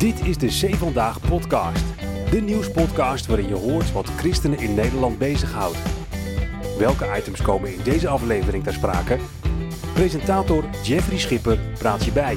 Dit is de Zee Vandaag podcast. De nieuwspodcast waarin je hoort wat christenen in Nederland bezighoudt. Welke items komen in deze aflevering ter sprake? Presentator Jeffrey Schipper praat je bij.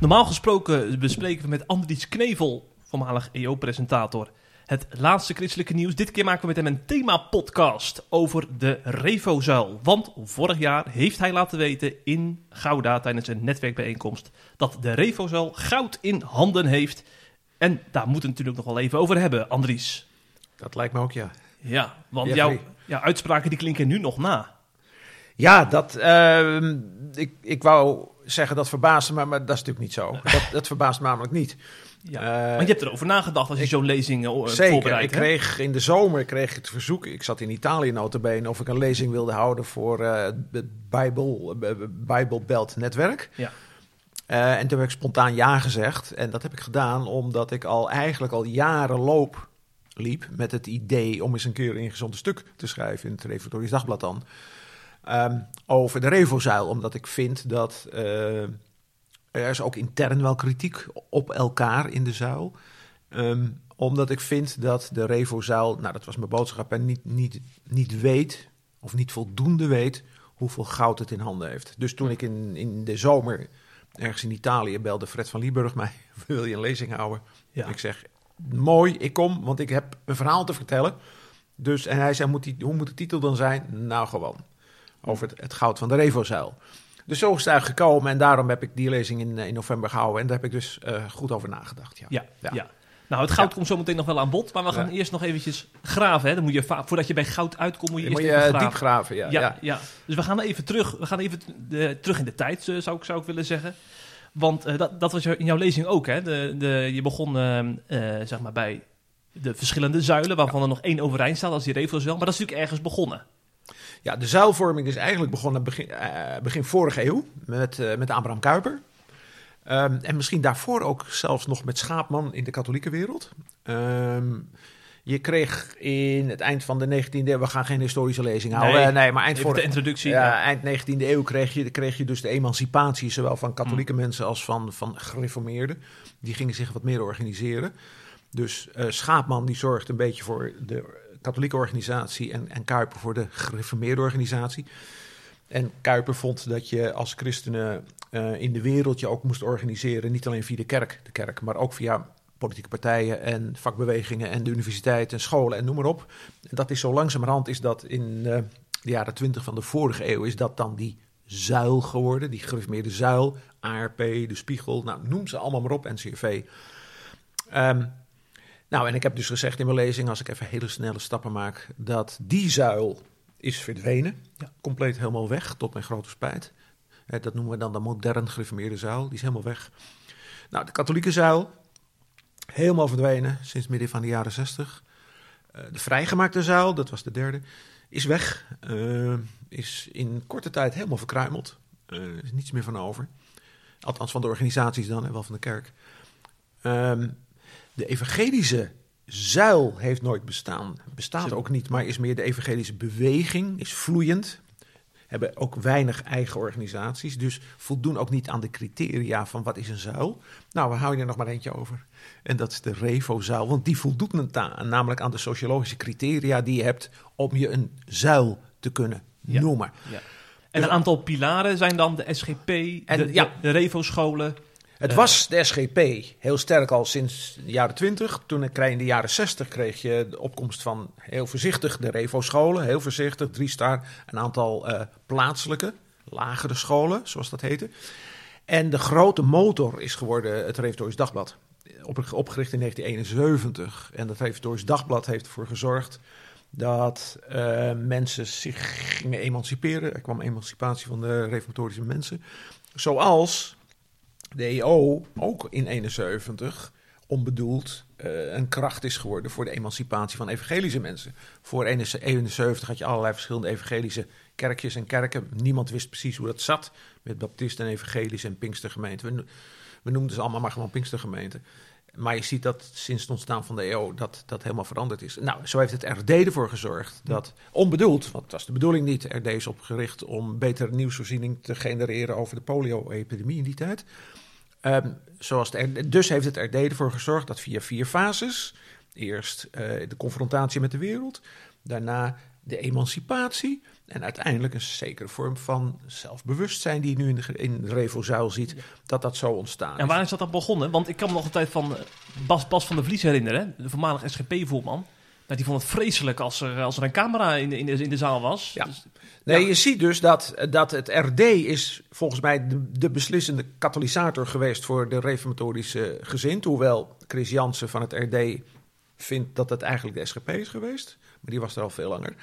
Normaal gesproken bespreken we met Andries Knevel, voormalig EO-presentator, het laatste christelijke nieuws. Dit keer maken we met hem een thema-podcast over de Revozuil. Want vorig jaar heeft hij laten weten in Gouda tijdens een netwerkbijeenkomst dat de Revozuil goud in handen heeft. En daar moeten we het natuurlijk nog wel even over hebben, Andries. Dat lijkt me ook, ja. Ja, want Ja, jouw, uitspraken die klinken nu nog na. Ja, dat, ehm, ik, ik wou zeggen dat verbaasde me, maar dat is natuurlijk niet zo. Dat, dat verbaast me namelijk niet. Ja. Eh, Want je hebt erover nagedacht als je zo'n lezing eh, Zeker, voorbereidt. ik hè? kreeg in de zomer kreeg ik het verzoek, ik zat in Italië notabene, of ik een lezing wilde houden voor eh, het Bijbel, eh, Bijbelbelt netwerk. Ja. En toen heb ik spontaan ja gezegd. En dat heb ik gedaan omdat ik al eigenlijk al jaren loop liep met het idee om eens een keer een ingezonde stuk te schrijven in het Reformatorisch Dagblad dan. ehm, over de Revozuil, omdat ik vind dat er is ook intern wel kritiek op elkaar in de zuil. Ehm, omdat ik vind dat de Revozuil, nou dat was mijn boodschap, en niet, niet, niet weet of niet voldoende weet hoeveel goud het in handen heeft. Dus toen ik in, in de zomer ergens in Italië belde Fred van Lieburg mij, wil je een lezing houden? Ja. Ik zeg, mooi, ik kom, want ik heb een verhaal te vertellen. Dus, en hij zei, moet die, hoe moet de titel dan zijn? Nou, gewoon, over het, het goud van de Revozuil. Dus zo is het eigenlijk gekomen en daarom heb ik die lezing in, eh, in november gehouden. En daar heb ik dus eh, goed over nagedacht. Ja. Ja, ja. Ja. Nou, het goud Ja. komt zo meteen nog wel aan bod, maar we gaan Ja. eerst nog eventjes graven. Hè. Dan moet je voordat je bij goud uitkomt, moet je eerst moet je even graven. diep graven, ja. ja, ja. Dus we gaan even terug. We gaan even de, terug in de tijd, eh, zou ik, zou ik willen zeggen. Want dat, dat was in jouw lezing ook. Hè? De, de, je begon zeg maar bij de verschillende zuilen, waarvan er nog één overeind staat als die Revozuil. Maar dat is natuurlijk ergens begonnen. Ja, de zuilvorming is eigenlijk begonnen begin, eh, begin vorige eeuw met, eh, met Abraham Kuyper. Ehm, en misschien daarvoor ook zelfs nog met Schaapman in de katholieke wereld. Ehm, je kreeg in het eind van de 19e eeuw, we gaan geen historische lezing houden, Nee, eh, nee, maar eind, Even de introductie. ja, ja. eind 19e eeuw kreeg je, kreeg je dus de emancipatie, zowel van katholieke mensen als van, van gereformeerden. Die gingen zich wat meer organiseren. Dus Schaapman die zorgde een beetje voor de katholieke organisatie en, en Kuiper voor de gereformeerde organisatie. En Kuiper vond dat je als christenen eh, in de wereld je ook moest organiseren, niet alleen via de kerk, de kerk, maar ook via politieke partijen en vakbewegingen en de universiteit en scholen en noem maar op. En dat is zo langzamerhand is dat in eh, de jaren twintig van de vorige eeuw is dat dan die zuil geworden, die gereformeerde zuil, ARP, de Spiegel, nou noem ze allemaal maar op, NCRV. Ehm, nou, en ik heb dus gezegd in mijn lezing, als ik even hele snelle stappen maak, dat die zuil is verdwenen. Ja. Compleet helemaal weg, tot mijn grote spijt. Eh, dat noemen we dan de modern gereformeerde zuil, die is helemaal weg. Nou, de katholieke zuil, helemaal verdwenen sinds midden van de jaren zestig. Eh, de vrijgemaakte zuil, dat was de derde, is weg. Eh, is in korte tijd helemaal verkruimeld. Eh, Er is niets meer van over. Althans van de organisaties dan en wel van de kerk. Ehm, de evangelische zuil heeft nooit bestaan. Bestaat ook niet, maar is meer de evangelische beweging, is vloeiend. Hebben ook weinig eigen organisaties, dus voldoen ook niet aan de criteria van wat is een zuil. Nou, we houden er nog maar eentje over. En dat is de Revo-zuil, want die voldoet aan, namelijk aan de sociologische criteria die je hebt om je een zuil te kunnen Ja. noemen. Ja. En een aantal pilaren zijn dan de SGP, En, de, ja. de, de Revo-scholen. Het Eh. was de SGP heel sterk al sinds de jaren 20. Toen ik in de jaren 60 kreeg je de opkomst van heel voorzichtig de Revo-scholen. Heel voorzichtig, drie star, een aantal eh, plaatselijke, lagere scholen, zoals dat heette. En de grote motor is geworden het Reformatorisch Dagblad. Op, opgericht in 1971. En dat Reformatorisch Dagblad heeft ervoor gezorgd dat eh, mensen zich gingen emanciperen. Er kwam emancipatie van de reformatorische mensen. Zoals de EO ook in 71 onbedoeld eh, een kracht is geworden voor de emancipatie van evangelische mensen. Voor 71 had je allerlei verschillende evangelische kerkjes en kerken. Niemand wist precies hoe dat zat met baptisten en evangelische en pinkstergemeenten. We, no- we noemden ze allemaal maar gewoon pinkstergemeenten. Maar je ziet dat sinds het ontstaan van de EO dat dat helemaal veranderd is. Nou, zo heeft het RD ervoor gezorgd dat, onbedoeld, want dat was de bedoeling niet, RD is opgericht om betere nieuwsvoorziening te genereren over de polio-epidemie in die tijd. Ehm, zoals de dus heeft het RD ervoor gezorgd dat via vier fases, eerst eh, de confrontatie met de wereld, daarna de emancipatie en uiteindelijk een zekere vorm van zelfbewustzijn die je nu in de, in de Revo-zuil ziet, dat dat zo ontstaan En waar is dat dan begonnen? Want ik kan me nog een tijd van eh, Bas, Bas van der Vlies herinneren, de voormalig SGP-voorman. Nou, die vond het vreselijk als er, als er een camera in de, in de, in de zaal was. Ja. Dus- Nee, Ja. je ziet dus dat, dat het RD is volgens mij de, de beslissende katalysator geweest voor de reformatorische gezin. Hoewel Chris Jansen van het RD vindt dat het eigenlijk de SGP is geweest. Maar die was er al veel langer.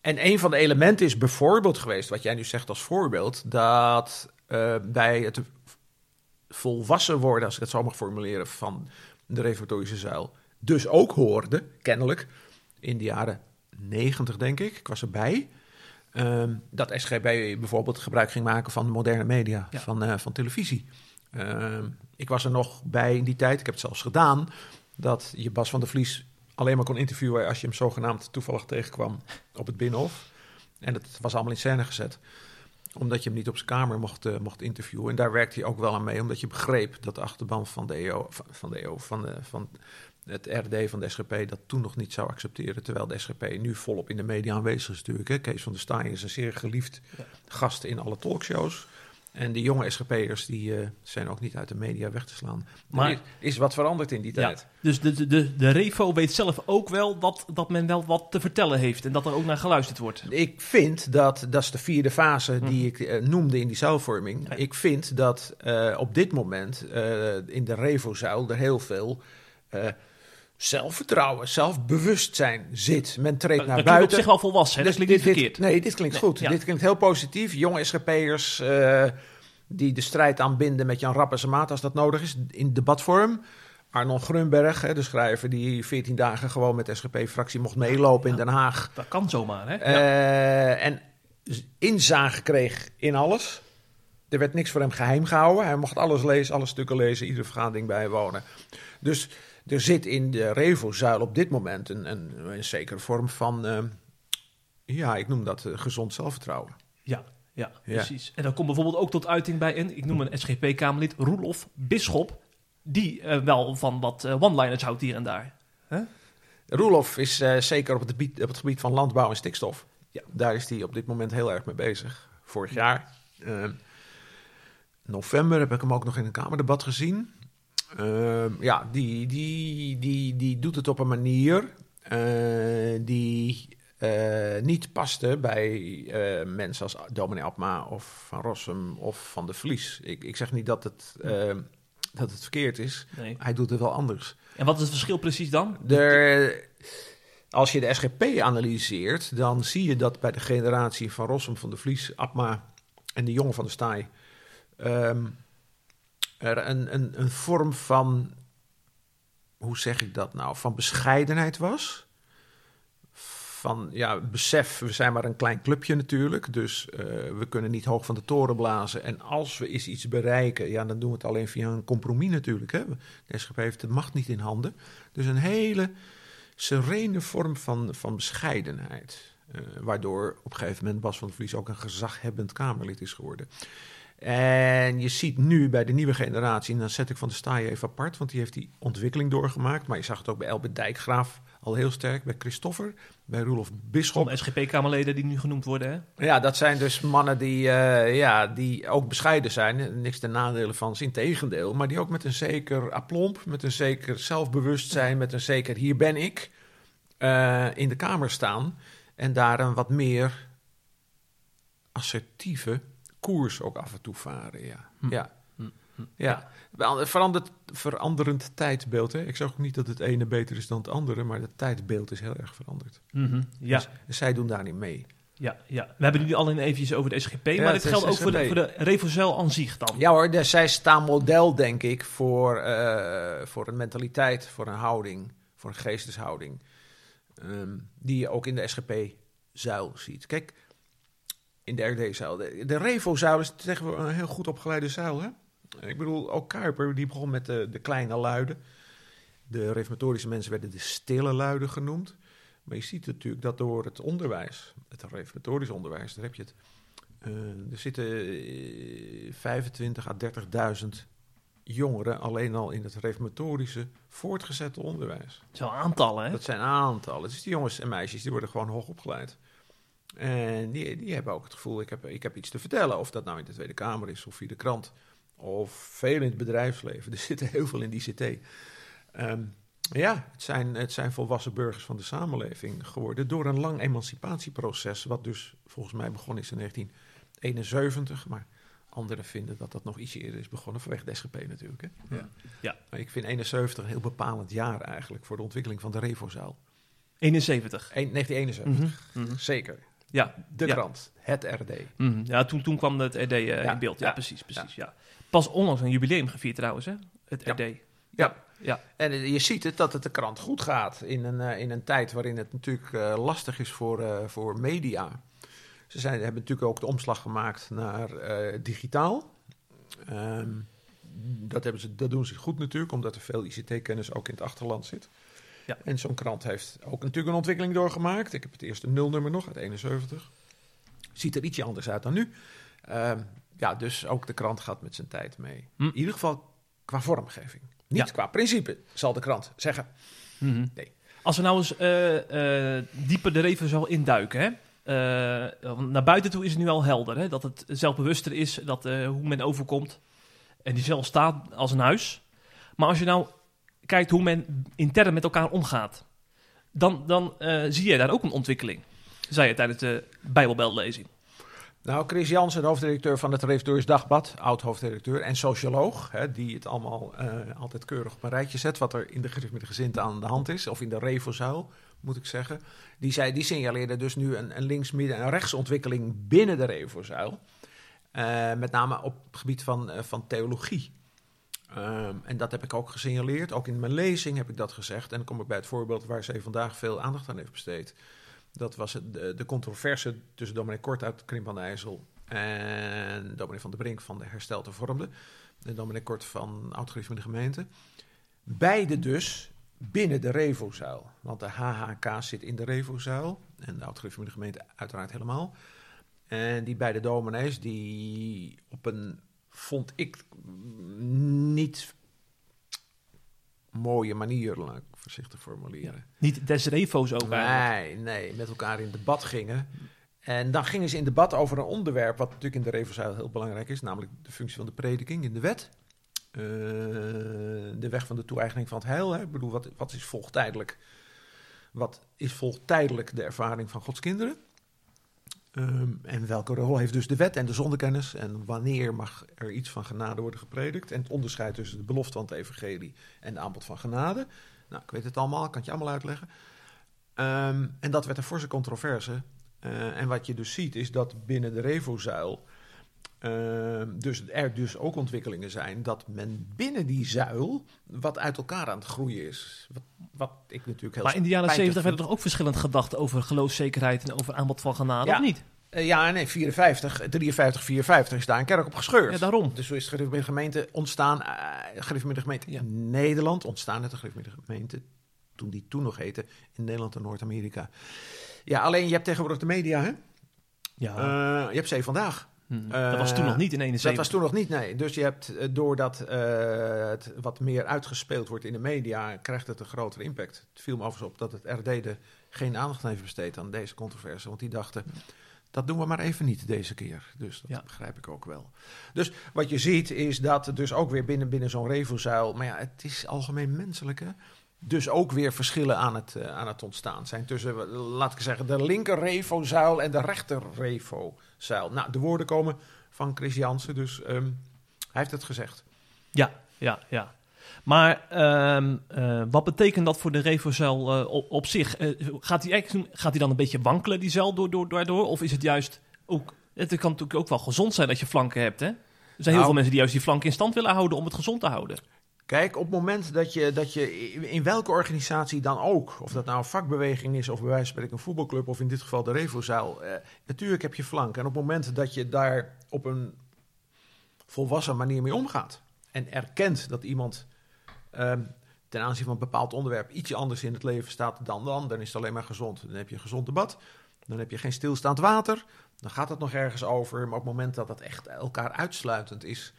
En een van de elementen is bijvoorbeeld geweest, wat jij nu zegt als voorbeeld, dat eh, bij het volwassen worden, als ik het zo mag formuleren, van de reformatorische zuil, dus ook hoorde, kennelijk, in de jaren negentig denk ik, ik was erbij, Ehm, dat SGB bijvoorbeeld gebruik ging maken van moderne media, Ja. van, eh, van televisie. Ehm, ik was er nog bij in die tijd, ik heb het zelfs gedaan, dat je Bas van der Vlies alleen maar kon interviewen als je hem zogenaamd toevallig tegenkwam op het Binnenhof. En dat was allemaal in scène gezet omdat je hem niet op zijn kamer mocht, eh, mocht interviewen. En daar werkte hij ook wel aan mee, omdat je begreep dat de achterban van de EO, van, van de EO, van, de, van het RD van de SGP dat toen nog niet zou accepteren. Terwijl de SGP nu volop in de media aanwezig is natuurlijk. Hè. Kees van der Staaij is een zeer geliefd Ja. gast in alle talkshows. En de jonge SGP'ers die eh, zijn ook niet uit de media weg te slaan. Maar- er is, wat veranderd in die Ja, tijd. dus de, de, de, de Revo weet zelf ook wel dat, dat men wel wat te vertellen heeft en dat er ook naar geluisterd wordt. Ik vind dat, dat is de vierde fase die Mhm. ik eh, noemde in die zuilvorming. Ja. Ik vind dat eh, op dit moment in de Revo-zuil er heel veel zelfvertrouwen, zelfbewustzijn zit. Men treedt Dat naar klinkt op buiten. zich wel volwassen, hè? dat Dit- klinkt niet dit- verkeerd. nee, dit klinkt Nee, goed. ja. Dit klinkt heel positief. Jonge SGP'ers eh, die de strijd aanbinden met Jan Rapp en zijn maat als dat nodig is, in debatvorm. Arnon Grunberg, hè, de schrijver die 14 dagen gewoon met de SGP-fractie mocht meelopen in. Den Haag. Dat kan zomaar, hè? Ja. Eh, en inzage kreeg in alles. Er werd niks voor hem geheim gehouden. Hij mocht alles lezen, alle stukken lezen, iedere vergadering bijwonen. Dus er zit in de Revo-zuil op dit moment een, een, een zekere vorm van, eh, ja, ik noem dat eh, gezond zelfvertrouwen. Ja, ja, Ja. precies. En dat komt bijvoorbeeld ook tot uiting bij een, ik noem een SGP-Kamerlid, Roelof Bisschop, die eh, wel van wat eh, one-liners houdt hier en daar. Roelof is zeker op het, gebied, op het gebied van landbouw en stikstof. Ja. Daar is hij op dit moment heel erg mee bezig. Vorig jaar, eh, november, heb ik hem ook nog in een Kamerdebat gezien. Eh, ja, die, die, die, die doet het op een manier eh, die eh, niet paste bij eh, mensen als dominee Abma of Van Rossum of Van de Vlies. Ik, ik zeg niet dat het, eh, dat het verkeerd is. Nee. Hij doet het wel anders. En wat is het verschil precies dan? Als je de SGP analyseert, dan zie je dat bij de generatie van Rossum, van de Vlies, Abma en de jongen van de Staai ehm, er een, een, een vorm van, hoe zeg ik dat nou, van bescheidenheid was. Van ja, besef, we zijn maar een klein clubje natuurlijk, dus eh, we kunnen niet hoog van de toren blazen. En als we eens iets bereiken, ja, dan doen we het alleen via een compromis natuurlijk. Hè. De SGP heeft de macht niet in handen. Dus een hele serene vorm van, van bescheidenheid. eh, waardoor op een gegeven moment Bas van der Vlies ook een gezaghebbend Kamerlid is geworden. En je ziet nu bij de nieuwe generatie, en dan zet ik van de Staaij even apart, want die heeft die ontwikkeling doorgemaakt. Maar je zag het ook bij Elbert Dijkgraaf al heel sterk, bij Christoffer, bij Roelof Bisschop. SGP-Kamerleden die nu genoemd worden, hè? Ja, dat zijn dus mannen die, eh, ja, die ook bescheiden zijn. Niks ten nadele van ze, integendeel. Maar die ook met een zeker aplomb, met een zeker zelfbewustzijn, met een zeker hier ben ik, eh, in de Kamer staan. En daar een wat meer assertieve koers ook af en toe varen. Ja, Hm. ja. Hm, hm. ja. Wel, een veranderd, veranderend tijdbeeld. Hè? Ik zeg ook niet dat het ene beter is dan het andere, maar het tijdbeeld is heel erg veranderd. Mhm, Ja, Dus zij doen daar niet mee. ja, ja. We hebben het nu al in eventjes over de SGP, Ja, maar het dit geldt ook voor de, voor de Revozel aan zich dan. Ja hoor, dus zij staan model, denk ik, voor, eh, voor een mentaliteit, voor een houding, voor een geesteshouding. ehm, die je ook in de SGP-zuil ziet. Kijk, in de RD-zuil. De, de Revo-zuil is tegenwoordig een heel goed opgeleide zuil. Hè? Ik bedoel, ook Kuiper, die begon met de, de kleine luiden. De reformatorische mensen werden de stille luiden genoemd. Maar je ziet natuurlijk dat door het onderwijs, het reformatorisch onderwijs, daar heb je het. eh, er zitten eh, 25 à 30.000 jongeren alleen al in het reformatorische voortgezette onderwijs. Zo aantallen, hè? Dat zijn aantallen. Dus die jongens en meisjes die worden gewoon hoog opgeleid. En die, die hebben ook het gevoel, ik heb, ik heb iets te vertellen. Of dat nou in de Tweede Kamer is of via de krant. Of veel in het bedrijfsleven. Er zitten heel veel in die ICT. Ehm, ja, het zijn, het zijn volwassen burgers van de samenleving geworden. Door een lang emancipatieproces. Wat dus volgens mij begonnen is in 1971. Maar anderen vinden dat dat nog ietsje eerder is begonnen. Vanwege de SGP natuurlijk. Hè? Ja. Ja. Maar ik vind 71 een heel bepalend jaar eigenlijk. Voor de ontwikkeling van de Revozaal. 71. 1971. Mhm, mhm. Zeker. Ja, De ja. krant. Het RD. Mhm. ja toen, toen kwam het RD eh, Ja, in beeld. Ja, ja, precies, precies. Ja. Pas onlangs een jubileum gevierd trouwens, hè? Het. RD. Ja. Ja. En eh, je ziet het dat het de krant goed gaat in een, eh, in een tijd waarin het natuurlijk lastig is voor, voor media. Ze zijn, hebben natuurlijk ook de omslag gemaakt naar digitaal. Ehm, dat, hebben ze, dat doen ze goed natuurlijk, omdat er veel ICT-kennis ook in het achterland zit. Ja. En zo'n krant heeft ook natuurlijk een ontwikkeling doorgemaakt. Ik heb het eerste nulnummer nog uit 71. Ziet er ietsje anders uit dan nu. Ehm, ja, dus ook de krant gaat met zijn tijd mee. Hm. In ieder geval qua vormgeving. Niet Ja. qua principe, zal de krant zeggen. Mhm. Nee. Als we nou eens eh, eh, dieper de reven zo induiken, hè? Want naar buiten toe is het nu al helder, hè? Dat het zelfbewuster is, dat, hoe men overkomt. En die zelf staat als een huis. Maar als je nou kijkt hoe men intern met elkaar omgaat, dan, dan eh, zie je daar ook een ontwikkeling. Zei je tijdens de Bijbelbeldlezing. Nou, Chris Jansen, hoofddirecteur van het Reformatorisch Dagblad, oud-hoofddirecteur en socioloog, hè, die het allemaal eh, altijd keurig op een rijtje zet, wat er in de gereformeerde gezinte aan de hand is, of in de Revozuil, moet ik zeggen. Die, zei, die signaleerde dus nu een, een links-, midden- en rechtsontwikkeling binnen de Revozuil. Eh met name op het gebied van, van theologie. Ehm, en dat heb ik ook gesignaleerd. Ook in mijn lezing heb ik dat gezegd. En dan kom ik bij het voorbeeld waar zij vandaag veel aandacht aan heeft besteed. Dat was de, de controverse tussen dominee Kort uit Krimp aan de IJssel en dominee van der Brink van de Herstel te Vormde. En dominee Kort van oud van de gemeente. Beide dus binnen de Revozuil. Want de HHK zit in de Revozuil en de oud van de gemeente uiteraard helemaal. En die beide dominees die op een, vond ik, niet mooie manier, laat ik voorzichtig formuleren. Niet des revo's ook eigenlijk. Nee, nee, met elkaar in debat gingen. En dan gingen ze in debat over een onderwerp wat natuurlijk in de Revozuil heel belangrijk is, namelijk de functie van de prediking in de wet. Eh, de weg van de toe-eigening van het heil. Hè. Ik bedoel, wat, wat is volgtijdelijk? Wat is volgtijdelijk de ervaring van Gods kinderen? Ehm, en welke rol heeft dus de wet en de zondekennis? En wanneer mag er iets van genade worden gepredikt? En het onderscheid tussen de belofte van het evangelie en de aanbod van genade. Nou, ik weet het allemaal, kan het je allemaal uitleggen. Ehm, en dat werd een forse controverse. Eh, en wat je dus ziet is dat binnen de Revozuil ehm, dus er dus ook ontwikkelingen zijn dat men binnen die zuil wat uit elkaar aan het groeien is. Wat, wat ik natuurlijk heel Maar in de jaren spijtig 70 vind. werden er toch ook verschillend gedacht over geloofszekerheid en over aanbod van genade, Ja. of niet? Eh, ja, nee, 54, 53, 54 is daar een kerk op gescheurd. Ja, daarom. Dus zo is de gereformeerde gemeente ontstaan, de gereformeerde gemeente Ja. in Nederland ontstaan de gereformeerde gemeente, toen die toen nog heette, in Nederland en Noord-Amerika. Ja, alleen je hebt tegenwoordig de media, hè? Ja, Eh, je hebt Zee Vandaag. Hm, dat was toen eh, nog niet in 71. Dat was toen nog niet, nee. Dus je hebt, eh, doordat eh, het wat meer uitgespeeld wordt in de media, krijgt het een grotere impact. Het viel me overigens op dat het RD er geen aandacht aan heeft besteed aan deze controverse. Want die dachten, dat doen we maar even niet deze keer. Dus dat Ja. begrijp ik ook wel. Dus wat je ziet is dat dus ook weer binnen, binnen zo'n revozuil... Maar ja, het is algemeen menselijk, hè? Dus ook weer verschillen aan het, eh, aan het ontstaan zijn tussen, eh, laat ik zeggen, de linker revozuil en de rechter revozuil. Nou, de woorden komen van Chris Jansen, dus ehm, hij heeft het gezegd. Ja, ja, ja. Maar ehm, eh, wat betekent dat voor de revozuil eh, op, op zich? Gaat, die, gaat die dan een beetje wankelen, die zuil, door, door, daardoor? Of is het juist ook... Het kan natuurlijk ook wel gezond zijn dat je flanken hebt, hè? Er zijn heel Nou. veel mensen die juist die flanken in stand willen houden om het gezond te houden. Kijk, op het moment dat je, dat je in welke organisatie dan ook, of dat nou een vakbeweging is of bij wijze van spreken een voetbalclub of in dit geval de Revozaal, eh, natuurlijk heb je flank. En op het moment dat je daar op een volwassen manier mee omgaat en erkent dat iemand ehm, ten aanzien van een bepaald onderwerp ietsje anders in het leven staat dan dan, dan is het alleen maar gezond. Dan heb je een gezond debat, dan heb je geen stilstaand water, dan gaat het nog ergens over. Maar op het moment dat dat echt elkaar uitsluitend is,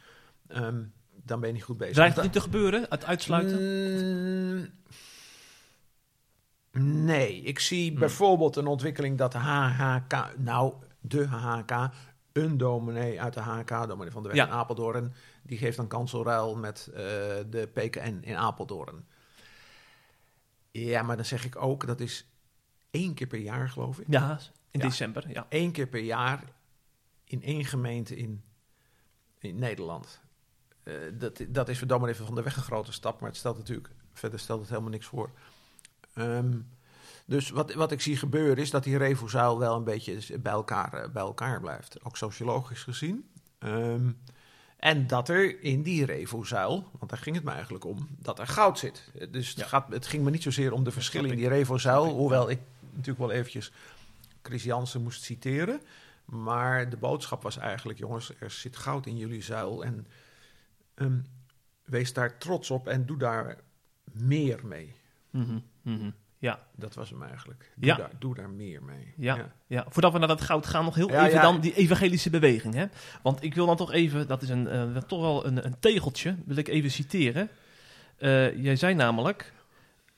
ehm, dan ben je niet goed bezig. Dreigt het niet te gebeuren, het uitsluiten? Mm, nee, ik zie Hmm. bijvoorbeeld een ontwikkeling dat de HHK, nou de HHK, een dominee uit de HHK, dominee van de weg Ja. in Apeldoorn, die geeft een kanselruil met eh, de PKN in Apeldoorn. Ja, maar dan zeg ik ook, dat is één keer per jaar geloof ik. Ja, in Ja. december, ja. Eén keer per jaar in één gemeente in, in Nederland. Eh, dat, dat is voor dominee van de weg een grote stap, maar het stelt natuurlijk, verder stelt het helemaal niks voor. Ehm, dus wat, wat ik zie gebeuren is dat die Revozuil wel een beetje bij elkaar, eh, bij elkaar blijft, ook sociologisch gezien. Ehm, en dat er in die Revozuil, want daar ging het me eigenlijk om, dat er goud zit. Eh, Dus het, Ja. gaat, het ging me niet zozeer om de verschillen in die Revozuil, hoewel ik natuurlijk wel eventjes Chris Jansen moest citeren. Maar de boodschap was eigenlijk, jongens, er zit goud in jullie zuil. En ehm, wees daar trots op en doe daar meer mee. Mhm, mhm. Ja, Dat was hem eigenlijk. Doe, Ja. daar, doe daar meer mee. Ja. ja. Voordat we naar dat goud gaan, nog heel Ja, even dan die evangelische beweging. Hè? Want ik wil dan toch even, dat is een, eh, toch wel een, een tegeltje, wil ik even citeren. Eh, jij zei namelijk,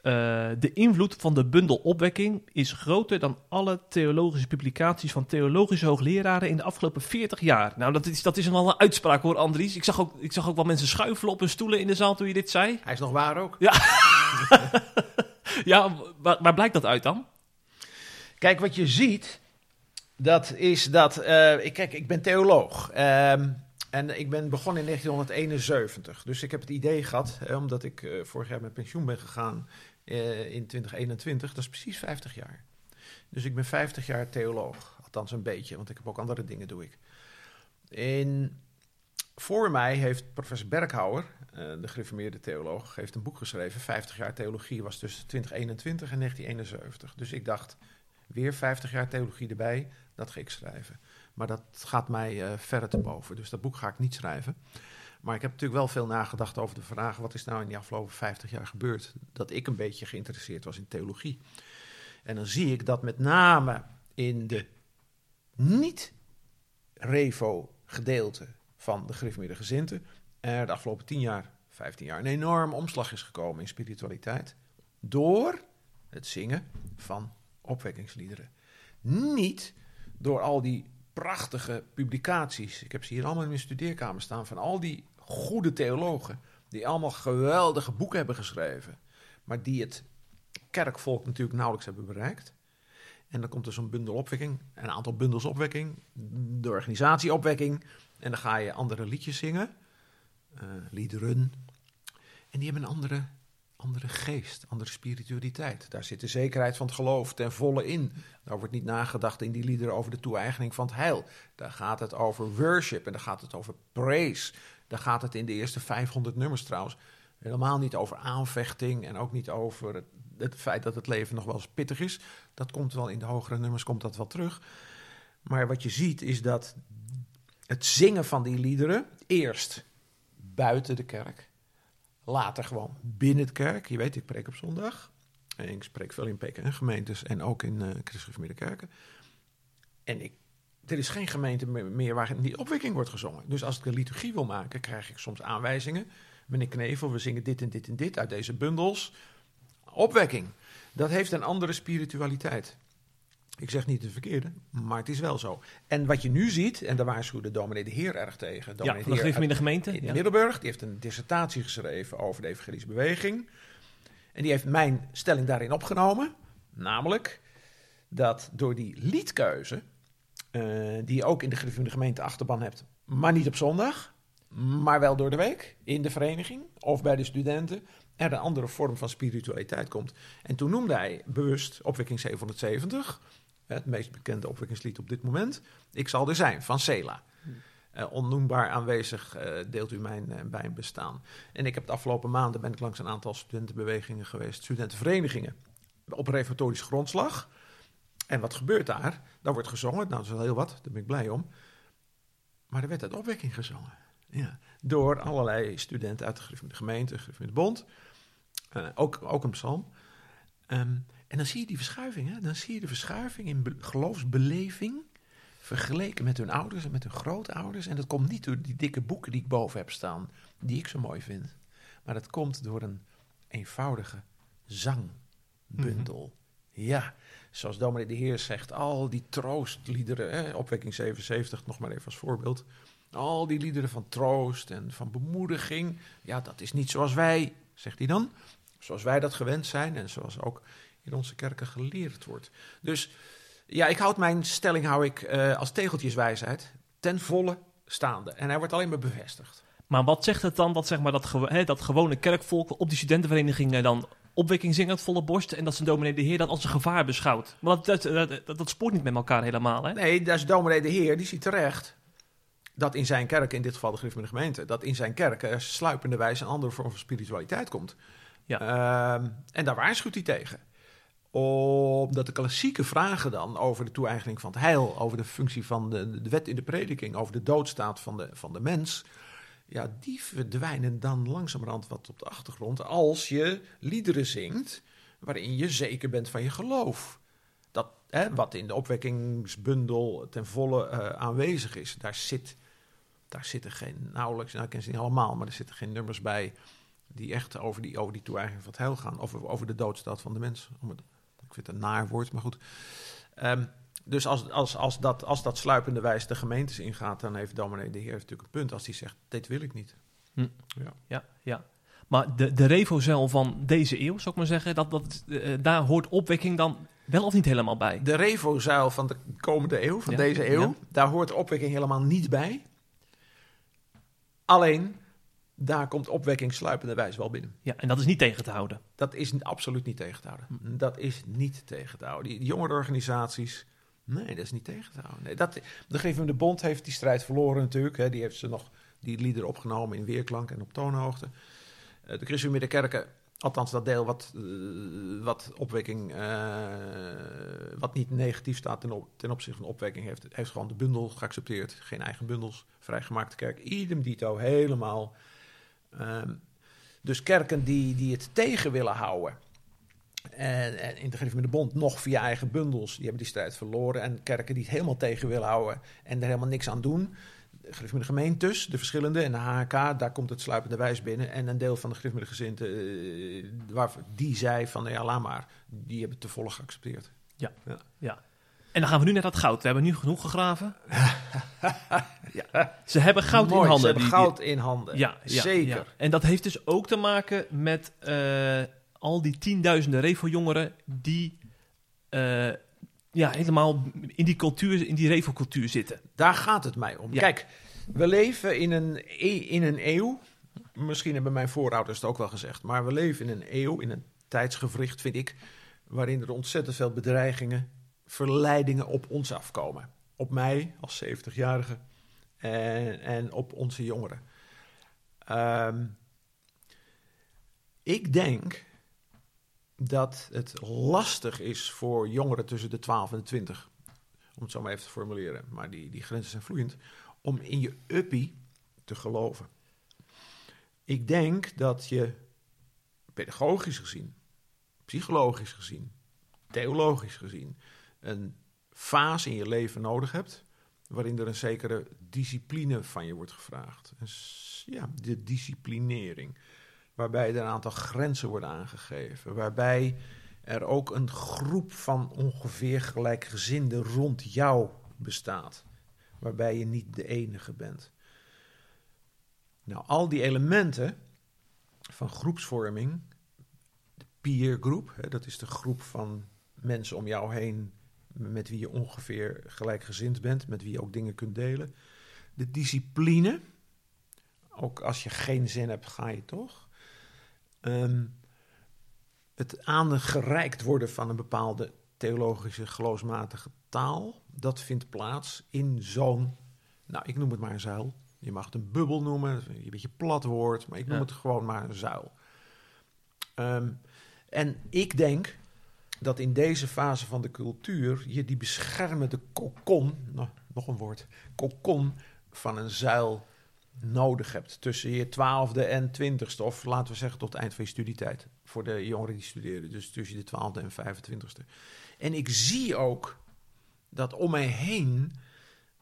eh, de invloed van de bundel opwekking is groter dan alle theologische publicaties van theologische hoogleraren in de afgelopen 40 jaar. Nou, dat is, dat is een uitspraak hoor, Andries. Ik zag, ook, ik zag ook wel mensen schuifelen op hun stoelen in de zaal toen je dit zei. Hij is nog waar ook. Ja, waar, waar blijkt dat uit dan? Kijk, wat je ziet, dat is dat... eh, ik, kijk, ik ben theoloog. ehm, en ik ben begonnen in 1971. Dus ik heb het idee gehad, hè, omdat ik eh, vorig jaar met pensioen ben gegaan eh, in 2021. Dat is precies 50 jaar. Dus ik ben 50 jaar theoloog. Althans een beetje, want ik heb ook andere dingen doe ik. In, voor mij heeft professor Berkhouwer, eh, de gereformeerde theoloog, heeft een boek geschreven. 50 jaar theologie was tussen 2021 en 1971. Dus ik dacht, weer 50 jaar theologie erbij, dat ga ik schrijven. Maar dat gaat mij eh verre te boven, dus dat boek ga ik niet schrijven. Maar ik heb natuurlijk wel veel nagedacht over de vraag: wat is nou in die afgelopen 50 jaar gebeurd? Dat ik een beetje geïnteresseerd was in theologie. En dan zie ik dat met name in de niet-revo-gedeelte van de gereformeerde gezinten er de afgelopen 10 jaar, 15 jaar een enorm omslag is gekomen in spiritualiteit. Door het zingen van opwekkingsliederen. Niet door al die prachtige publicaties. Ik heb ze hier allemaal in mijn studeerkamer staan van al die goede theologen. Die allemaal geweldige boeken hebben geschreven. Maar die het kerkvolk natuurlijk nauwelijks hebben bereikt. En dan komt er zo'n bundel opwekking, een aantal bundels opwekking, de organisatie opwekking. En dan ga je andere liedjes zingen, eh, liederen. En die hebben een andere, andere geest, andere spiritualiteit. Daar zit de zekerheid van het geloof ten volle in. Daar wordt niet nagedacht in die liederen over de toe-eigening van het heil. Daar gaat het over worship en daar gaat het over praise. Daar gaat het in de eerste 500 nummers trouwens helemaal niet over aanvechting en ook niet over het, het feit dat het leven nog wel eens pittig is. Dat komt wel in de hogere nummers komt dat wel terug. Maar wat je ziet is dat het zingen van die liederen eerst buiten de kerk, later gewoon binnen de kerk. Je weet, ik preek op zondag. En ik spreek veel in PKN-gemeentes en ook in uh, christelijke kerken. En ik, er is geen gemeente meer waar die opwekking wordt gezongen. Dus als ik een liturgie wil maken, krijg ik soms aanwijzingen. Meneer Knevel, we zingen dit en dit en dit uit deze bundels. Opwekking. Dat heeft een andere spiritualiteit. Ik zeg niet het verkeerde, maar het is wel zo. En wat je nu ziet, en daar waarschuwde dominee de Heer erg tegen. Ja, van de gereformeerde gemeente. In ja. Middelburg, die heeft een dissertatie geschreven over de evangelische beweging. En die heeft mijn stelling daarin opgenomen. Namelijk dat door die liedkeuze, uh, die je ook in de gereformeerde gemeente achterban hebt, maar niet op zondag, maar wel door de week in de vereniging of bij de studenten, er een andere vorm van spiritualiteit komt. En toen noemde hij bewust opwekking 770, het meest bekende opwekkingslied op dit moment. Ik zal er zijn, van Sela. Uh, onnoembaar aanwezig uh, deelt u mijn, uh, mijn bestaan. En ik heb de afgelopen maanden ben ik langs een aantal studentenbewegingen geweest, studentenverenigingen, op reformatorisch grondslag. En wat gebeurt daar? Daar wordt gezongen, nou dat is wel heel wat, daar ben ik blij om. Maar er werd uit opwekking gezongen. Ja, door allerlei studenten uit de gemeente, de Bond. Eh, ook, ook een psalm. Ehm, en dan zie je die verschuiving. Hè? Dan zie je de verschuiving in be- geloofsbeleving. Vergeleken met hun ouders en met hun grootouders. En dat komt niet door die dikke boeken die ik boven heb staan. Die ik zo mooi vind. Maar dat komt door een eenvoudige zangbundel. Ja, zoals dominee de Heer zegt. Al die troostliederen. Hè? Opwekking 77 nog maar even als voorbeeld. Al die liederen van troost en van bemoediging. Ja, dat is niet zoals wij, zegt hij dan. Zoals wij dat gewend zijn en zoals ook in onze kerken geleerd wordt. Dus ja, ik houd mijn stelling hou ik, eh, als tegeltjeswijsheid ten volle staande. En hij wordt alleen maar bevestigd. Maar wat zegt het dan dat, zeg maar, dat, dat gewone kerkvolk op die studentenvereniging eh, dan opwekking zingen uit volle borst en dat zijn dominee de Heer dat als een gevaar beschouwt? Maar dat, dat, dat, dat, spoort niet met elkaar helemaal, hè? Nee, dat is dominee de Heer, die ziet terecht dat in zijn kerk, in dit geval de Griff van de gemeente, dat in zijn kerk er sluipende wijze een andere vorm van spiritualiteit komt. Ja. Ehm, en daar waarschuwt hij tegen. Omdat de klassieke vragen dan over de toe-eigening van het heil, over de functie van de, wet in de prediking, over de doodstaat van de, van de mens, ja, die verdwijnen dan langzamerhand wat op de achtergrond als je liederen zingt waarin je zeker bent van je geloof. Dat, hè, wat in de opwekkingsbundel ten volle eh, aanwezig is, daar, zit, daar zitten geen nauwelijks, nou ik ken ze niet allemaal, maar er zitten geen nummers bij die echt over die, over die toe-eigening van het heil gaan. Of over de doodstaat van de mens. Om het, ik vind het een naar woord, maar goed. Ehm, dus als, als, als, dat, als dat sluipende wijs de gemeentes ingaat, dan heeft dominee de Heer heeft natuurlijk een punt als hij zegt, dit wil ik niet. Ja, ja. Maar de, de revozuil van deze eeuw, zou ik maar zeggen, dat, dat, eh, daar hoort opwekking dan wel of niet helemaal bij. De revozuil van de komende eeuw, van Ja, deze eeuw, ja. daar hoort opwekking helemaal niet bij. Alleen, daar komt opwekking sluipende wijs wel binnen. Ja, en dat is niet tegen te houden. Dat is absoluut niet tegen te houden. Hm. Dat is niet tegen te houden. Die, jongerenorganisaties, nee, dat is niet tegen te houden. Nee, dat, de de Bond heeft die strijd verloren natuurlijk. Hè. Die heeft ze nog die liederen opgenomen in weerklank en op toonhoogte. Eh, de Christen Middenkerken, althans dat deel wat, eh, wat opwekking, eh, wat niet negatief staat ten, op, ten opzichte van opwekking, heeft, heeft gewoon de bundel geaccepteerd. Geen eigen bundels, vrijgemaakte kerk. Idem dito, helemaal. Ehm, dus kerken die, die het tegen willen houden. En, en in de Griffin de Bond nog via eigen bundels, die hebben die strijd verloren. En kerken die het helemaal tegen willen houden en er helemaal niks aan doen. De gemeentes, de verschillende, en de HK, daar komt het sluipende wijs binnen. En een deel van de Griffin de gezinten, eh, waar, die zei van, ja, laat maar. Die hebben het te volle geaccepteerd. Ja. En dan gaan we nu naar dat goud. We hebben nu genoeg gegraven. ja. Ze hebben goud Mooi, in handen. Ze hebben die- die- goud in handen. Ja, ja, Zeker. ja. En dat heeft dus ook te maken met eh, al die tienduizenden Revo-jongeren die eh, ja, helemaal in die cultuur, in die Revo-cultuur zitten. Daar gaat het mij om. Kijk, we leven in een, e- in een eeuw. Misschien hebben mijn voorouders het ook wel gezegd. Maar we leven in een eeuw, in een tijdsgevricht, vind ik. Waarin er ontzettend veel bedreigingen, verleidingen op ons afkomen. Op mij als 70-jarige en, en op onze jongeren. Ehm, ik denk dat het lastig is voor jongeren tussen de 12 en de 20 om het zo maar even te formuleren, maar die, die grenzen zijn vloeiend, om in je uppie te geloven. Ik denk dat je pedagogisch gezien, psychologisch gezien, theologisch gezien, een fase in je leven nodig hebt, waarin er een zekere discipline van je wordt gevraagd. Ja, de disciplinering. Waarbij er een aantal grenzen worden aangegeven. Waarbij er ook een groep van ongeveer gelijkgezinden rond jou bestaat. Waarbij je niet de enige bent. Nou, al die elementen van groepsvorming, de peer group, hè, dat is de groep van mensen om jou heen met wie je ongeveer gelijkgezind bent, met wie je ook dingen kunt delen. De discipline, ook als je geen zin hebt, ga je toch. Ehm, het aangereikt worden van een bepaalde theologische, geloofsmatige taal, dat vindt plaats in zo'n, nou, ik noem het maar een zuil. Je mag het een bubbel noemen, een beetje plat woord, maar ik noem Ja. het gewoon maar een zuil. Ehm, en ik denk dat in deze fase van de cultuur je die beschermende kokon, nou, nog een woord, kokon van een zuil nodig hebt tussen je twaalfde en twintigste, of laten we zeggen tot het eind van je studietijd, voor de jongeren die studeren, dus tussen de twaalfde en vijfentwintigste. En ik zie ook dat om mij heen,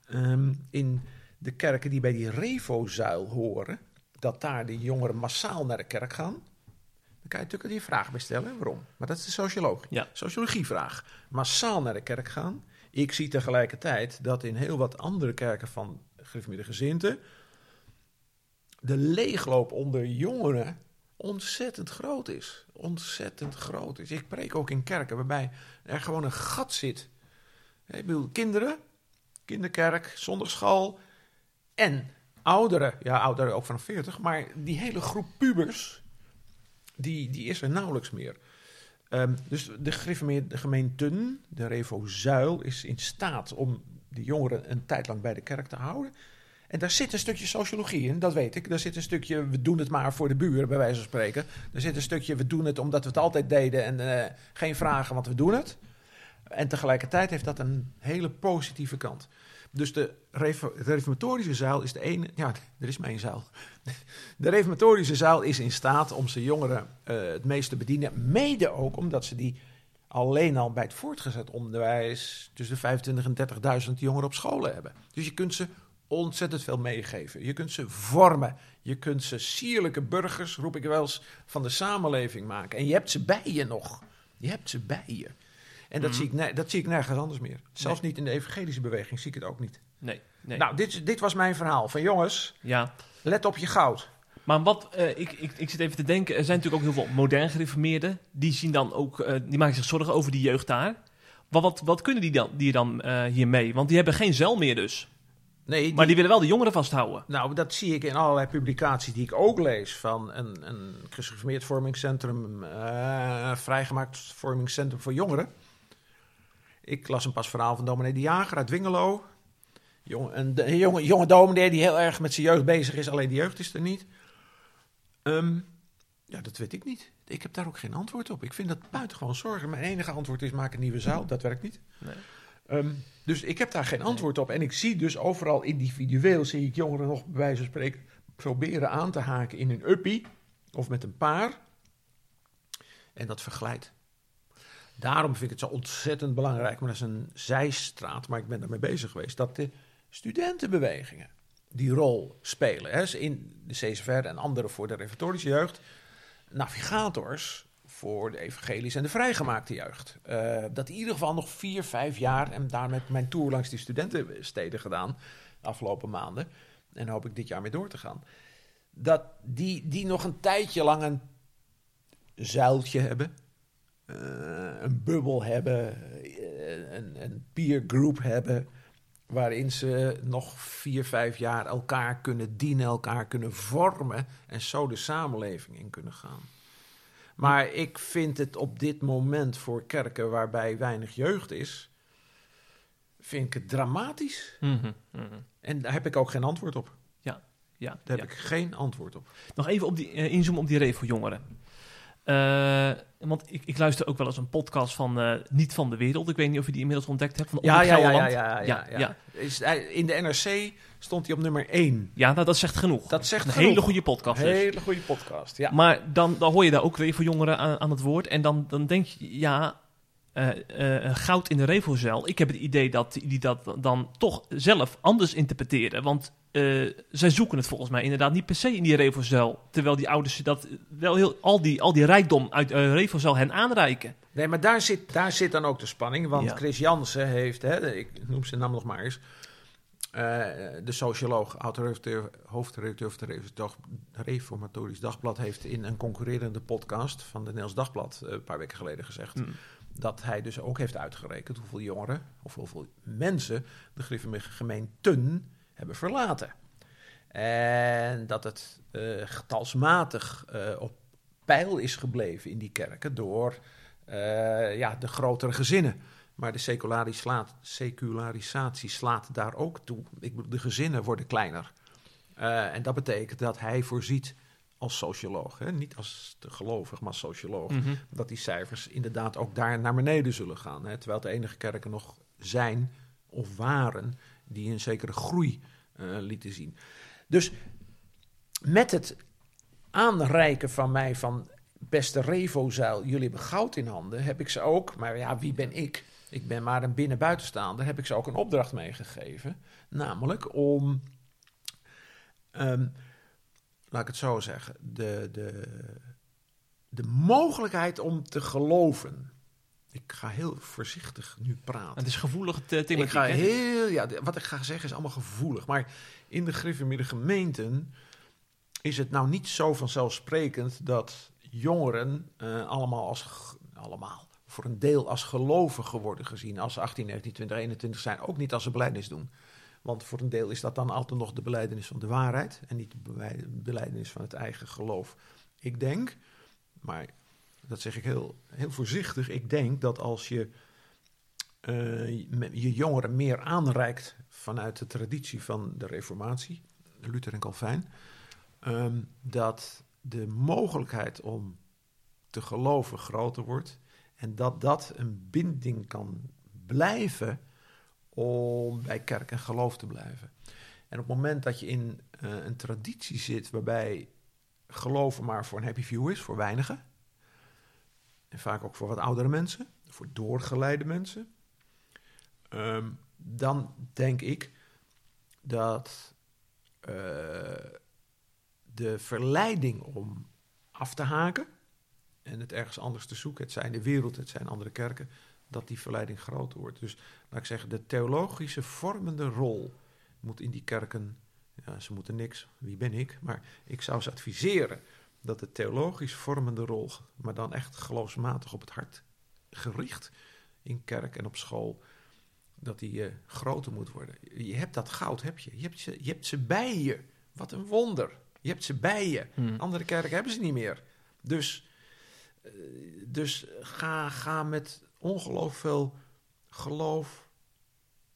ehm, in de kerken die bij die Revo-zuil horen, dat daar de jongeren massaal naar de kerk gaan. Dan kan je natuurlijk die vraag bij stellen, waarom? Maar dat is de sociologie. Ja. Sociologievraag. Massaal naar de kerk gaan. Ik zie tegelijkertijd dat in heel wat andere kerken van gereformeerde gezinten de leegloop onder jongeren ontzettend groot is. Ontzettend groot is. Ik preek ook in kerken waarbij er gewoon een gat zit. Ik bedoel, kinderen, kinderkerk, zondagschool en ouderen. Ja, ouderen ook vanaf 40, maar die hele groep pubers, die, die is er nauwelijks meer. Um, dus de gereformeerde gemeenten, de Revo Zuil, is in staat om die jongeren een tijd lang bij de kerk te houden. En daar zit een stukje sociologie in, dat weet ik. Daar zit een stukje, we doen het maar voor de buren, bij wijze van spreken. Er zit een stukje, we doen het omdat we het altijd deden en uh, geen vragen, want we doen het. En tegelijkertijd heeft dat een hele positieve kant. Dus de, reformatorische zaal is de ene. Ja, er is mijn zaal. De reformatorische zaal is in staat om zijn jongeren uh, het meest te bedienen. Mede ook omdat ze die alleen al bij het voortgezet onderwijs tussen de 25 en 30.000 jongeren op scholen hebben. Dus je kunt ze ontzettend veel meegeven. Je kunt ze vormen. Je kunt ze sierlijke burgers, roep ik wel eens, van de samenleving maken. En je hebt ze bij je nog. Je hebt ze bij je. En dat, Mhm. zie, ik, dat zie ik nergens anders meer. Zelfs niet in de evangelische beweging zie ik het ook niet. Nee, nee. Nou, dit, dit was mijn verhaal. Van jongens, ja. let op je goud. Maar wat, eh, ik, ik, ik zit even te denken, er zijn natuurlijk ook heel veel modern gereformeerden. Die zien dan ook, eh, die maken zich zorgen over die jeugd daar. Maar wat, wat kunnen die dan, die dan eh, hiermee? Want die hebben geen zeil meer dus. Nee, die- Maar die willen wel de jongeren vasthouden. Nou, dat zie ik in allerlei publicaties die ik ook lees. Van een, een gereformeerd vormingscentrum, vrijgemaakt vormingscentrum voor jongeren. Ik las een pas verhaal van dominee De Jager uit Dwingelo. Jong, een, een jonge, jonge dominee die heel erg met zijn jeugd bezig is, alleen de jeugd is er niet. Ehm, ja, dat weet ik niet. Ik heb daar ook geen antwoord op. Ik vind dat buitengewoon zorgen. Mijn enige antwoord is maak een nieuwe zaal. Dat werkt niet. Nee. Ehm, dus ik heb daar geen antwoord op. En ik zie dus overal individueel, zie ik jongeren nog bij wijze van spreken proberen aan te haken in een uppie of met een paar. En dat verglijdt. Daarom vind ik het zo ontzettend belangrijk, maar dat is een zijstraat, maar ik ben daarmee bezig geweest, dat de studentenbewegingen die rol spelen. Hè, Dus in de CSVR en andere voor de reformatorische jeugd, navigators voor de evangelische en de vrijgemaakte jeugd. Eh, dat in ieder geval nog vier, vijf jaar, en daar met mijn tour langs die studentensteden gedaan, de afgelopen maanden, en hoop ik dit jaar mee door te gaan, dat die, die nog een tijdje lang een zuiltje hebben, eh, een bubbel hebben, eh, een, een peer group hebben, waarin ze nog vier, vijf jaar elkaar kunnen dienen, elkaar kunnen vormen en zo de samenleving in kunnen gaan. Maar ik vind het op dit moment voor kerken waarbij weinig jeugd is, vind ik het dramatisch. Mhm, mhm. En daar heb ik ook geen antwoord op. Ja, Daar ja. heb ik geen antwoord op. Nog even op die, eh, inzoomen op die revo-jongeren. Eh, want ik, ik luister ook wel eens een podcast van eh, Niet van de Wereld. Ik weet niet of je die inmiddels ontdekt hebt. Van Ja, ja, ja, ja, ja, ja, ja, ja. Is, hij- in de NRC stond hij op nummer 1. Ja, nou, dat zegt genoeg. Dat zegt een genoeg. hele goede podcast dus. Hele goede podcast, ja. Maar dan, dan hoor je daar ook revo-jongeren aan, aan het woord. En dan, dan denk je, ja, eh, eh, goud in de revo-zeil. Ik heb het idee dat die dat dan toch zelf anders interpreteren. Want eh, zij zoeken het volgens mij inderdaad niet per se in die revo-zeil. Terwijl die ouders dat wel heel, al, die, al die rijkdom uit uh, revo-zeil hen aanreiken. Nee, maar daar zit, daar zit dan ook de spanning. Want Ja. Chris Jansen heeft, hè, ik noem zijn naam nog maar eens... eh, de socioloog, oud-hoofdredacteur hoofdredacteur van het Reformatorisch Dag- Reformatorisch Dagblad... heeft in een concurrerende podcast van het Nederlands Dagblad... eh, een paar weken geleden gezegd... Hmm. dat hij dus ook heeft uitgerekend hoeveel jongeren... of hoeveel mensen de gemeenten hebben verlaten. En dat het eh, getalsmatig eh, op peil is gebleven in die kerken... door eh, ja, de grotere gezinnen. Maar de secularis- slaat- secularisatie slaat daar ook toe. Ik bedoel, de gezinnen worden kleiner. En dat betekent dat hij voorziet als socioloog, hè? niet als de gelovig, maar als socioloog, Mhm. dat die cijfers inderdaad ook daar naar beneden zullen gaan. Hè? Terwijl de enige kerken nog zijn of waren die een zekere groei eh, lieten zien. Dus met het aanreiken van mij van beste Revo-zuil, jullie hebben goud in handen, heb ik ze ook, maar ja, wie ben ik? Ik ben maar een binnen-buitenstaander, heb ik ze ook een opdracht meegegeven. Namelijk om, ehm, laat ik het zo zeggen, de, de, de mogelijkheid om te geloven. Ik ga heel voorzichtig nu praten. Het is gevoelig thematiek. Ik ga heel, ja, wat ik ga zeggen is allemaal gevoelig. Maar in de Griffemidden gemeenten is het nou niet zo vanzelfsprekend dat jongeren eh, allemaal als, allemaal, voor een deel als gelovigen worden gezien. Als ze 18, 19, 20, 21 zijn. Ook niet als ze belijdenis doen. Want voor een deel is dat dan altijd nog de beleidenis van de waarheid. En niet de beleidenis van het eigen geloof. Ik denk, maar dat zeg ik heel, heel voorzichtig. Ik denk dat als je eh, je jongeren meer aanreikt vanuit de traditie van de Reformatie, Luther en Calvijn, ehm, dat de mogelijkheid om te geloven groter wordt en dat dat een binding kan blijven om bij kerk en geloof te blijven. En op het moment dat je in eh, een traditie zit waarbij geloven maar voor een happy few is, voor weinigen, en vaak ook voor wat oudere mensen, voor doorgeleide mensen, Ehm, dan denk ik dat eh, de verleiding om af te haken en het ergens anders te zoeken, het zijn de wereld, het zijn andere kerken, dat die verleiding groter wordt. Dus laat ik zeggen, de theologische vormende rol moet in die kerken, ja, ze moeten niks, wie ben ik, maar ik zou ze adviseren dat de theologisch vormende rol, maar dan echt geloofsmatig op het hart gericht in kerk en op school, dat die eh, groter moet worden. Je hebt dat goud, heb je. Je hebt ze, je hebt ze bij je. Wat een wonder. Je hebt ze bij je. Hmm. Andere kerken hebben ze niet meer. Dus, eh, dus ga, ga met ongelooflijk veel geloof,